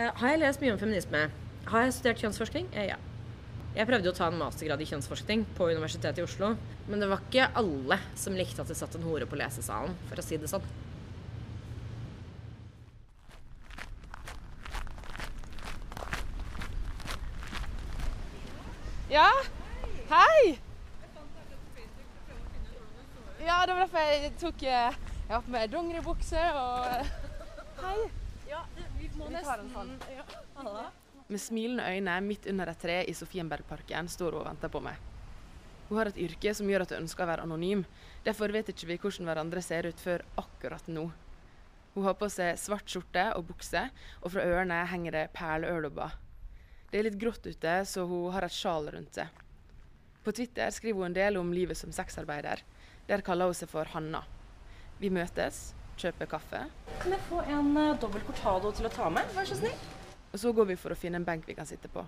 Eh, har jeg lest mye om feminisme? Har jeg studert kjønnsforskning? Eh, ja. Jeg prøvde å ta en mastergrad i kjønnsforskning på Universitetet i Oslo. Men det var ikke alle som likte at det satt en hore på lesesalen, for å si det sånn. Ja? Hei! Ja, det var derfor jeg tok eh, Jeg har på meg dongeribukse og eh, Hei. Ja, vi må Vi tar en sånn. Ja. Med smilende øyne midt under et tre i Sofienbergparken står hun og venter på meg. Hun har et yrke som gjør at hun ønsker å være anonym. Derfor vet ikke vi hvordan hverandre ser ut før akkurat nå. Hun har på seg svart skjorte og bukse, og fra ørene henger det perleørlobber. Det er litt grått ute, så hun har et sjal rundt seg. På Twitter skriver hun en del om livet som sexarbeider. Der kaller hun seg for Hanna. Vi møtes, kjøper kaffe, Kan jeg få en uh, dobbel cortado til å ta med? Vær så snill. og så går vi for å finne en benk vi kan sitte på.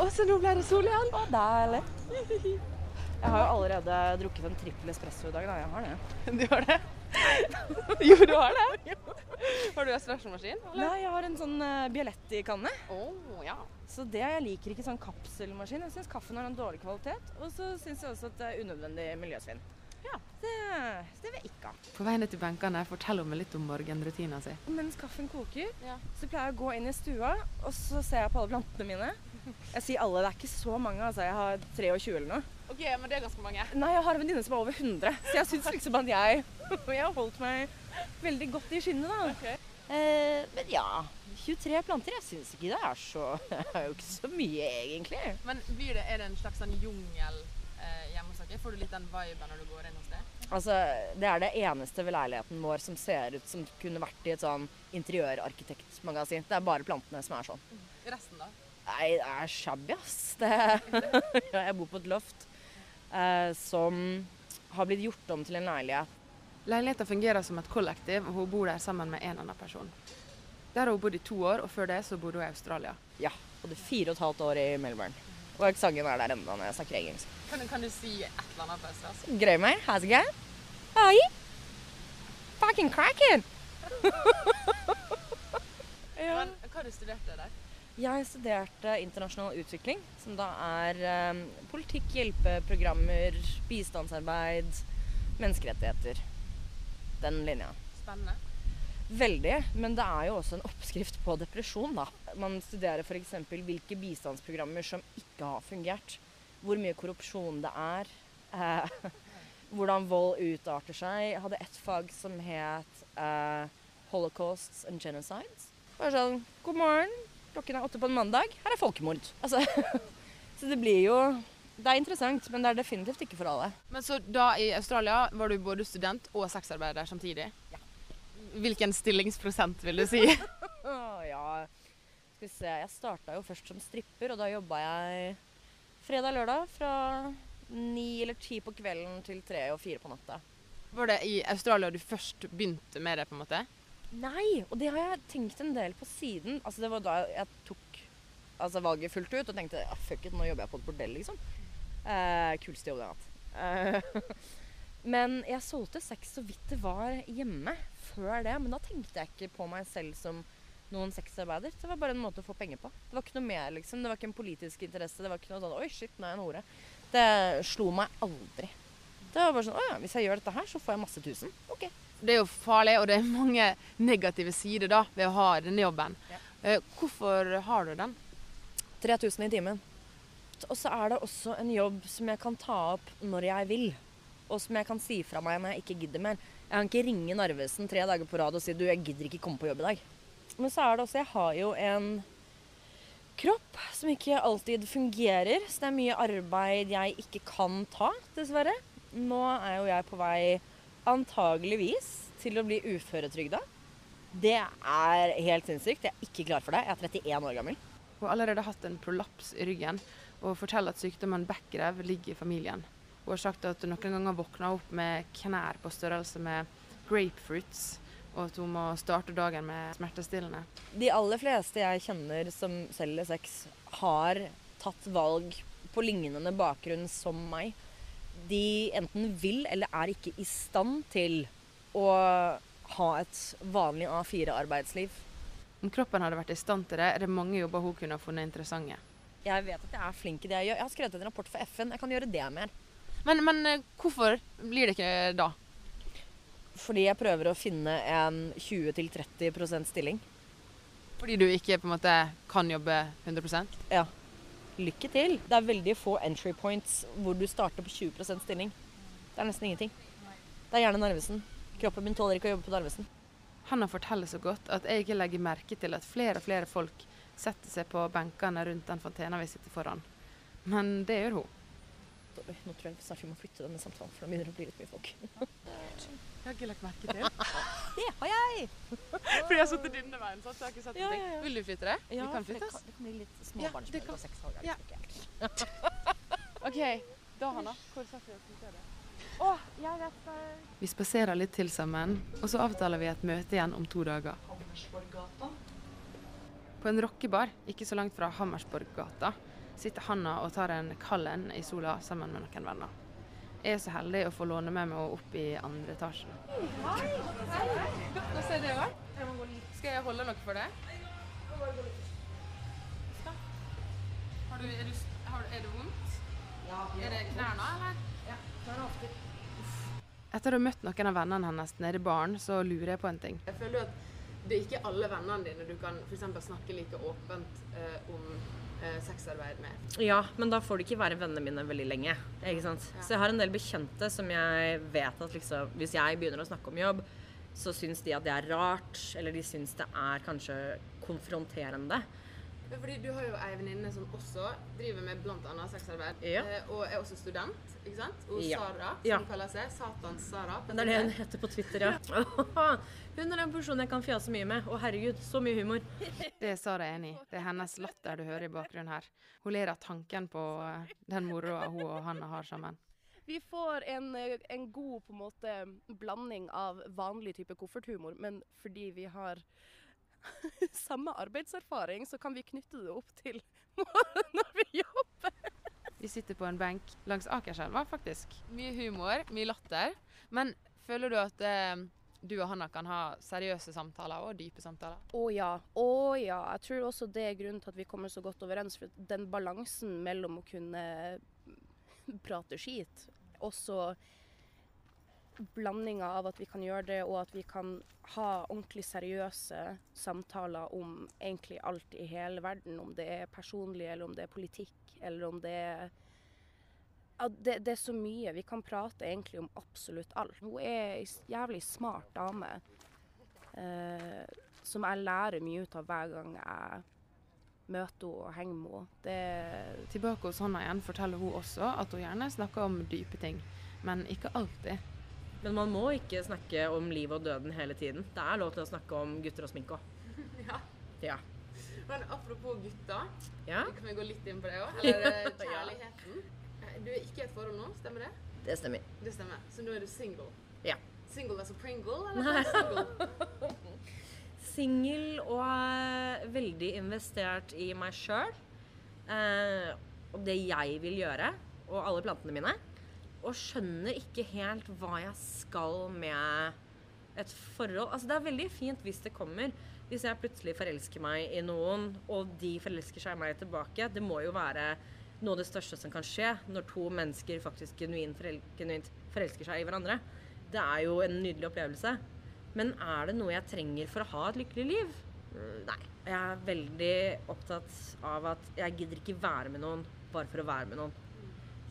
Og så nå ble det sol igjen. Å, deilig. Jeg har jo allerede drukket en trippel espresso i dag. Da. Jeg har det. Du har det? Jo, du har det? Har du espressomaskin? Nei, jeg har en sånn uh, Bialetti-kanne. Å, ja. Så det, Jeg liker ikke sånn kapselmaskin. Jeg syns kaffen har en dårlig kvalitet. Og så syns jeg også at det er unødvendig miljøsvinn. Ja. Det, det vil jeg ikke ha. På vei ned til benkene forteller hun litt om morgenrutina si. Mens kaffen koker, Ja. så pleier jeg å gå inn i stua, og så ser jeg på alle plantene mine. Jeg sier alle, det er ikke så mange. altså Jeg har 23 eller noe. OK, men det er ganske mange. Nei, jeg har en venninne som er over 100, så jeg syns liksom at jeg Jeg har holdt meg veldig godt i skinnet, da. Eh, men ja. 23 planter, jeg syns ikke det er så Det er jo ikke så mye, egentlig. Men blir det, er det en slags sånn jungel eh, hjemme hos dere? Får du litt den viben når du går inn hos det? Altså, Det er det eneste ved leiligheten vår som ser ut som kunne vært i et sånn interiørarkitektmagasin. Det er bare plantene som er sånn. Resten, da? Nei, det er shabby, ass. Det, ja, jeg bor på et loft eh, som har blitt gjort om til en leilighet. Leiligheten fungerer som et kollektiv, og hun bor der sammen med en annen person. Der har hun bodd i to år, og før det så bodde hun i Australia. Ja, og det er fire og et halvt år i Melbourne. Og aksenten er der ennå når jeg snakker engelsk. Kan, kan du si et eller annet på australsk? Greier meg. Has a guy. Hi. Fucking cracking! ja. Men hva du studerte der? Jeg studerte internasjonal utvikling, som da er eh, politikk, hjelpeprogrammer, bistandsarbeid, menneskerettigheter. Den linja. Spennende. Veldig, men det er jo også en oppskrift på depresjon, da. Man studerer f.eks. hvilke bistandsprogrammer som ikke har fungert. Hvor mye korrupsjon det er. Eh, hvordan vold utarter seg. Jeg hadde ett fag som het eh, Holocausts and Genocides. Bare sånn God morgen, klokken er åtte på en mandag. Her er folkemord. Altså, så det blir jo Det er interessant, men det er definitivt ikke for alle. Men så da i Australia var du både student og sexarbeider samtidig? Ja. Hvilken stillingsprosent vil du si? Ja. Skal vi se. Jeg starta jo først som stripper, og da jobba jeg fredag-lørdag fra ni eller ti på kvelden til tre og fire på natta. Var det i Australia du først begynte med det, på en måte? Nei, og det har jeg tenkt en del på siden. Altså Det var da jeg tok altså, valget fullt ut og tenkte ah, fuck it, nå jobber jeg på et bordell, liksom. Eh, kuleste jobb jeg har hatt. Eh, men jeg solgte sex så vidt det var hjemme før det. Men da tenkte jeg ikke på meg selv som noen sexarbeider. Det var bare en måte å få penger på. Det var ikke noe mer, liksom. Det var ikke en politisk interesse. Det var ikke noe sånn Oi, shit, nå er jeg en hore. Det slo meg aldri. Det var bare sånn Å ja, hvis jeg gjør dette her, så får jeg masse tusen. Ok. Det er jo farlig, og det er mange negative sider da ved å ha denne jobben. Ja. Eh, hvorfor har du den? 3000 i timen. Og så er det også en jobb som jeg kan ta opp når jeg vil. Og som jeg kan si fra meg når jeg ikke gidder mer. Jeg kan ikke ringe Narvesen tre dager på rad og si du, jeg gidder ikke komme på jobb i dag. Men så er det også Jeg har jo en kropp som ikke alltid fungerer. Så det er mye arbeid jeg ikke kan ta, dessverre. Nå er jo jeg på vei antageligvis til å bli uføretrygda. Det er helt sinnssykt. Jeg er ikke klar for det. Jeg er 31 år gammel. Hun har allerede hatt en prolaps i ryggen, og forteller at sykdommen Beckerew ligger i familien. Hun har sagt at hun noen ganger våkner opp med knær på størrelse med grapefruits, og at hun må starte dagen med smertestillende. De aller fleste jeg kjenner som selger sex, har tatt valg på lignende bakgrunn som meg. De enten vil eller er ikke i stand til å ha et vanlig A4-arbeidsliv. Om kroppen hadde vært i stand til det, er det mange jobber hun kunne ha funnet interessante. Jeg vet at jeg er flink i det jeg gjør. Jeg har skrevet en rapport for FN. Jeg kan gjøre det mer. Men, men eh, hvorfor blir det ikke da? Fordi jeg prøver å finne en 20-30% stilling. Fordi du ikke på en måte kan jobbe 100% Ja. Lykke til. Det er veldig få entry points hvor du starter på 20% stilling. Det er nesten ingenting. Det er gjerne Narvesen. Kroppen min tåler ikke å jobbe på Narvesen. Han har fortalt så godt at jeg ikke legger merke til at flere og flere folk setter seg på benkene rundt den fontena vi sitter foran. Men det gjør hun. Oi, Nå tror jeg snart vi må flytte denne samtalen, for da begynner det å bli litt mye folk. Jeg har ikke lagt merke til. Det har jeg! Fordi jeg har sittet denne veien. Så Jeg har ikke sett Ja, ting. ja, ja. Vil du flytte deg? Ja, vi kan flytte oss. kan, det kan bli litt det kan- og sex. har Ja. OK. Da, Hanna. Hvor setter vi oss i stedet? Å, jeg vet Vi spaserer litt til sammen, og så avtaler vi et møte igjen om to dager. På en rockebar ikke så langt fra Hammersborggata sitter Hanna og tar en kald en i sola sammen med noen venner. Jeg er så heldig å få låne med meg opp i andre etasjen. Hei! Òg? Skal jeg holde noe for deg? Har du, er, du, har, er det vondt? Er det knærne, eller? Etter å ha møtt noen av vennene hennes nede i baren, så lurer jeg på en ting. Jeg føler jo at det er ikke alle vennene dine du kan for snakke like åpent eh, om sexarbeid med. Ja, men da får de ikke være vennene mine veldig lenge. Ikke sant? Så jeg har en del bekjente som jeg vet at liksom, hvis jeg begynner å snakke om jobb, så syns de at det er rart, eller de syns det er kanskje konfronterende. Fordi du har jo ei venninne som også driver med bl.a. sexarbeid, Ja. eh, og er også student, ikke sant? Og Ja. Sara, som Ja. kaller seg. Satans-Sara. det er det hun heter på Twitter, ja. Hun er den personen jeg kan fjase mye med. Å herregud, så mye humor. Det er Sara enig i. Det er hennes latter du hører i bakgrunnen her. Hun ler av tanken på eh, den moroa hun og Hanna har sammen. Vi får en, eh, en god på en måte blanding av vanlig type kofferthumor, men fordi vi har samme arbeidserfaring, så kan vi knytte det opp til når vi jobber. Vi sitter på en benk langs Akerselva, faktisk. Mye humor, mye latter. Men føler du at eh, du og Hanna kan ha seriøse samtaler og dype samtaler? Å ja, å ja. Jeg tror også det er grunnen til at vi kommer så godt overens. For den balansen mellom å kunne prate skit, også blandinga av at vi kan gjøre det, og at vi kan ha ordentlig seriøse samtaler om egentlig alt i hele verden. Om det er personlig, eller om det er politikk, eller om det er ja, det, det er så mye. Vi kan prate egentlig om absolutt alt. Hun er ei jævlig smart dame eh, som jeg lærer mye ut av hver gang jeg møter henne og henger med henne. Det, Tilbake hos Hanna igjen forteller hun også at hun gjerne snakker om dype ting, men ikke alltid. Men man må ikke snakke om liv og døden hele tiden. Det er lov til å snakke om gutter og sminke òg. Ja. Ja. Men apropos gutter, ja, kan vi gå litt inn på det òg? Eller eh, kjærligheten. Eh, Du er ikke i et forhold nå, stemmer det? det stemmer. Det stemmer. Så nå er du single? Ja. Single altså Pringle, eller Nei. single? Singel og veldig investert i meg sjøl. Eh, og det jeg vil gjøre, og alle plantene mine. Og skjønner ikke helt hva jeg skal med et forhold. Altså, det er veldig fint hvis det kommer. Hvis jeg plutselig forelsker meg i noen, og de forelsker seg i meg tilbake. Det må jo være noe av det største som kan skje når to mennesker faktisk genuint, forel forelsker seg i hverandre. Det er jo en nydelig opplevelse. Men er det noe jeg trenger for å ha et lykkelig liv? Nei. Jeg er veldig opptatt av at jeg gidder ikke være med noen bare for å være med noen.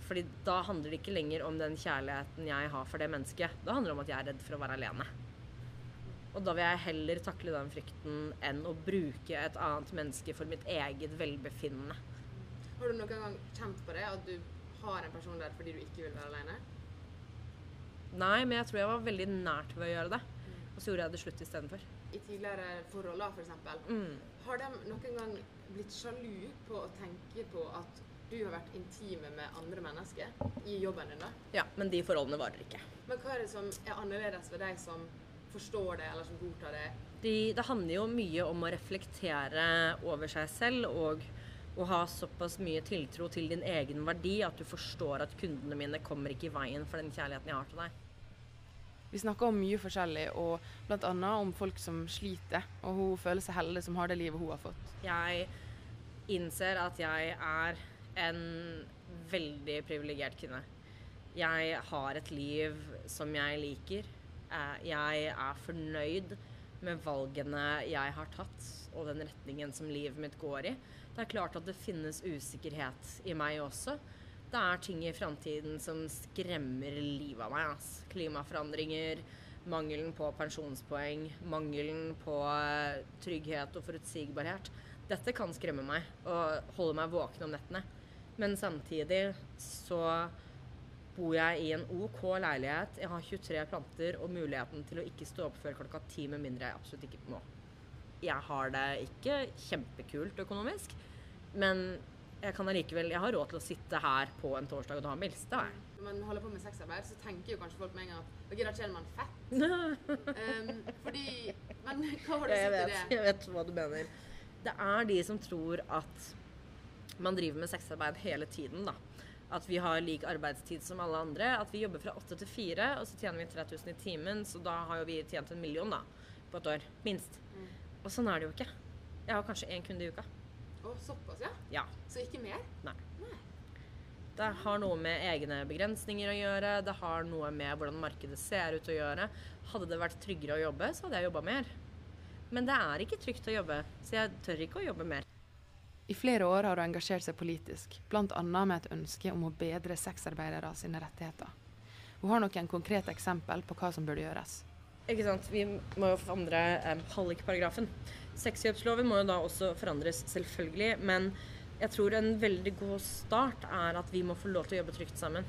Fordi da handler det ikke lenger om den kjærligheten jeg har for det mennesket. Da handler det om at jeg er redd for å være alene. Og da vil jeg heller takle den frykten enn å bruke et annet menneske for mitt eget velbefinnende. Har du noen gang kjent på det, at du har en person der fordi du ikke vil være alene? Nei, men jeg tror jeg var veldig nært ved å gjøre det. Og så gjorde jeg det slutt istedenfor. I tidligere forhold, da, f.eks. Mm. Har de noen gang blitt sjalu på å tenke på at du har vært intime med andre mennesker i jobben din? da? Ja, men de forholdene varer ikke. Men hva er det som er annerledes ved deg som forstår det, eller som godtar det? De, det handler jo mye om å reflektere over seg selv og å ha såpass mye tiltro til din egen verdi at du forstår at kundene mine kommer ikke i veien for den kjærligheten jeg har til deg. Vi snakker om mye forskjellig, og bl.a. om folk som sliter. Og hun føler seg heldig som har det livet hun har fått. Jeg innser at jeg er en veldig privilegert kvinne. Jeg har et liv som jeg liker. Eh, jeg er fornøyd med valgene jeg har tatt, og den retningen som livet mitt går i. Det er klart at det finnes usikkerhet i meg også. Det er ting i framtiden som skremmer livet av meg. Ass. Klimaforandringer, mangelen på pensjonspoeng, mangelen på eh, trygghet og forutsigbarhet. Dette kan skremme meg og holde meg våken om nettene. Men samtidig så bor jeg i en OK leilighet. Jeg har 23 planter og muligheten til å ikke stå opp før klokka ti med mindre jeg absolutt ikke må. Jeg har det ikke kjempekult økonomisk, men jeg kan allikevel Jeg har råd til å sitte her på en torsdag og ta en pils. Det har jeg. Når man holder på med sexarbeid, så tenker jo kanskje folk med en gang at da tjener man fett. um, fordi Men hva har du sagt til det? jeg vet hva du mener. Det er de som tror at man driver med sexarbeid hele tiden, da. At vi har lik arbeidstid som alle andre. At vi jobber fra åtte til fire, og så tjener vi 3000 i timen. Så da har jo vi tjent en million da, på et år. Minst. Mm. Og sånn er det jo ikke. Jeg har kanskje én kunde i uka. Oh, såpass, ja? Ja. Så ikke mer? Det har noe med egne begrensninger å gjøre. Det har noe med hvordan markedet ser ut å gjøre. Hadde det vært tryggere å jobbe, så hadde jeg jobba mer. Men det er ikke trygt å jobbe, så jeg tør ikke å jobbe mer. I flere år har hun engasjert seg politisk, bl.a. med et ønske om å bedre sexarbeidere sine rettigheter. Hun har noen konkrete eksempel på hva som burde gjøres. Ikke sant? Vi må jo forandre eh, hallikparagrafen. Sexkjøpsloven må jo da også forandres, selvfølgelig. Men jeg tror en veldig god start er at vi må få lov til å jobbe trygt sammen.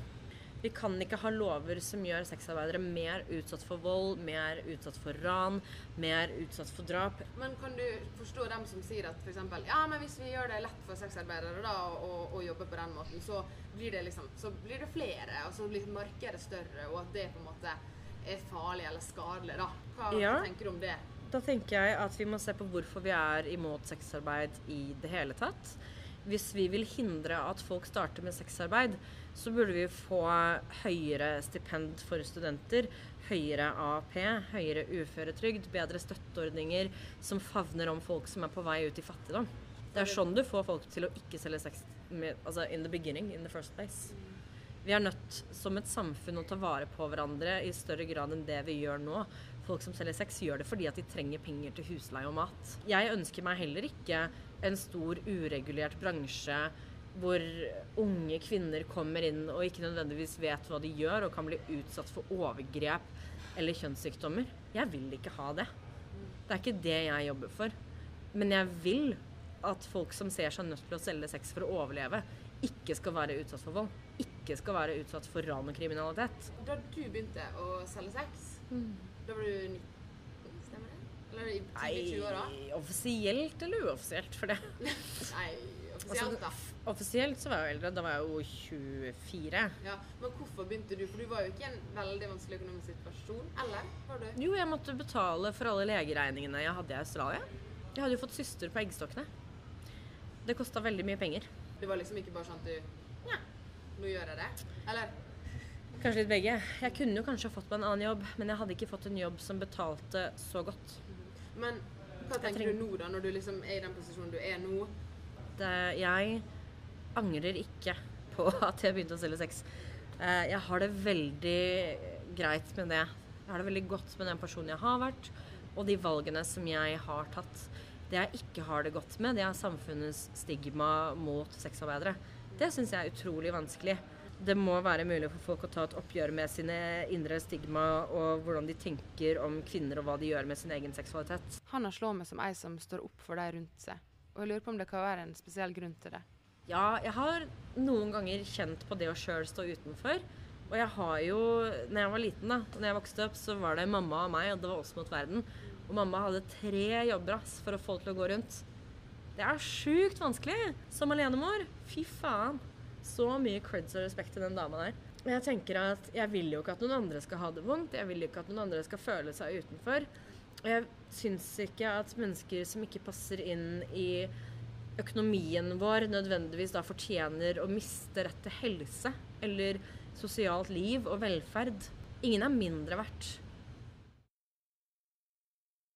Vi kan ikke ha lover som gjør sexarbeidere mer utsatt for vold, mer utsatt for ran, mer utsatt for drap. Men kan du forstå dem som sier at f.eks. ja, men hvis vi gjør det lett for sexarbeidere da, å, å jobbe på den måten, så blir det liksom, så blir det flere, og så blir markedet større, og at det på en måte er farlig eller skadelig, da. Hva, Ja. hva tenker du om det? Da tenker jeg at vi må se på hvorfor vi er imot sexarbeid i det hele tatt. Hvis vi vil hindre at folk starter med sexarbeid, så burde vi få høyere stipend for studenter, høyere AAP, høyere uføretrygd, bedre støtteordninger som favner om folk som er på vei ut i fattigdom. Det er sånn du får folk til å ikke selge sex altså in the beginning, in the first place. Vi er nødt som et samfunn å ta vare på hverandre i større grad enn det vi gjør nå. Folk som selger sex, gjør det fordi at de trenger penger til husleie og mat. Jeg ønsker meg heller ikke en stor uregulert bransje hvor unge kvinner kommer inn og ikke nødvendigvis vet hva de gjør, og kan bli utsatt for overgrep eller kjønnssykdommer. Jeg vil ikke ha det. Det er ikke det jeg jobber for. Men jeg vil at folk som ser seg nødt til å selge sex for å overleve, ikke skal være utsatt for vold. Ikke skal være utsatt for ran og kriminalitet. Da du begynte å selge sex, da var du 19, stemmer det? Eller i tidlig 20-åra? offisielt eller uoffisielt for det. Nei, Altså, offisielt da. offisielt så var jeg jo eldre. Da var jeg jo 24. Ja, men hvorfor begynte du? For du var jo ikke i en veldig vanskelig økonomisk situasjon, eller? Var du? Jo, jeg måtte betale for alle legeregningene jeg hadde i Australia. Jeg hadde jo fått søster på eggstokkene. Det kosta veldig mye penger. Det var liksom ikke bare sånn at du Ja, nå gjør jeg det. Eller? Kanskje litt begge. Jeg kunne jo kanskje fått meg en annen jobb, men jeg hadde ikke fått en jobb som betalte så godt. Men hva tenker du nå, da, når du liksom er i den posisjonen du er nå? Det, jeg angrer ikke på at jeg begynte å selge sex. Eh, Jeg har det veldig greit med det. Jeg har det veldig godt med den personen jeg har vært, og de valgene som jeg har tatt. Det jeg ikke har det godt med, det er samfunnets stigma mot sexarbeidere. Det syns jeg er utrolig vanskelig. Det må være mulig for folk å ta et oppgjør med sine indre stigma og hvordan de tenker om kvinner og hva de gjør med sin egen seksualitet. Hanna slår meg som ei som står opp for de rundt seg. Og jeg lurer på om det kan være en spesiell grunn til det. Ja, jeg har noen ganger kjent på det å sjøl stå utenfor. Og jeg har jo Når jeg var liten, da, når jeg vokste opp, så var det mamma og meg, og det var oss mot verden. Og mamma hadde tre jobber ass, for å få til å gå rundt. Det er sjukt vanskelig som alenemor. Fy faen. Så mye creds og respekt til den dama der. Jeg tenker at jeg vil jo ikke at noen andre skal ha det vondt. Jeg vil jo ikke at noen andre skal føle seg utenfor. Og jeg syns ikke at mennesker som ikke passer inn i økonomien vår nødvendigvis da fortjener å miste rett til helse eller sosialt liv og velferd. Ingen er mindre verdt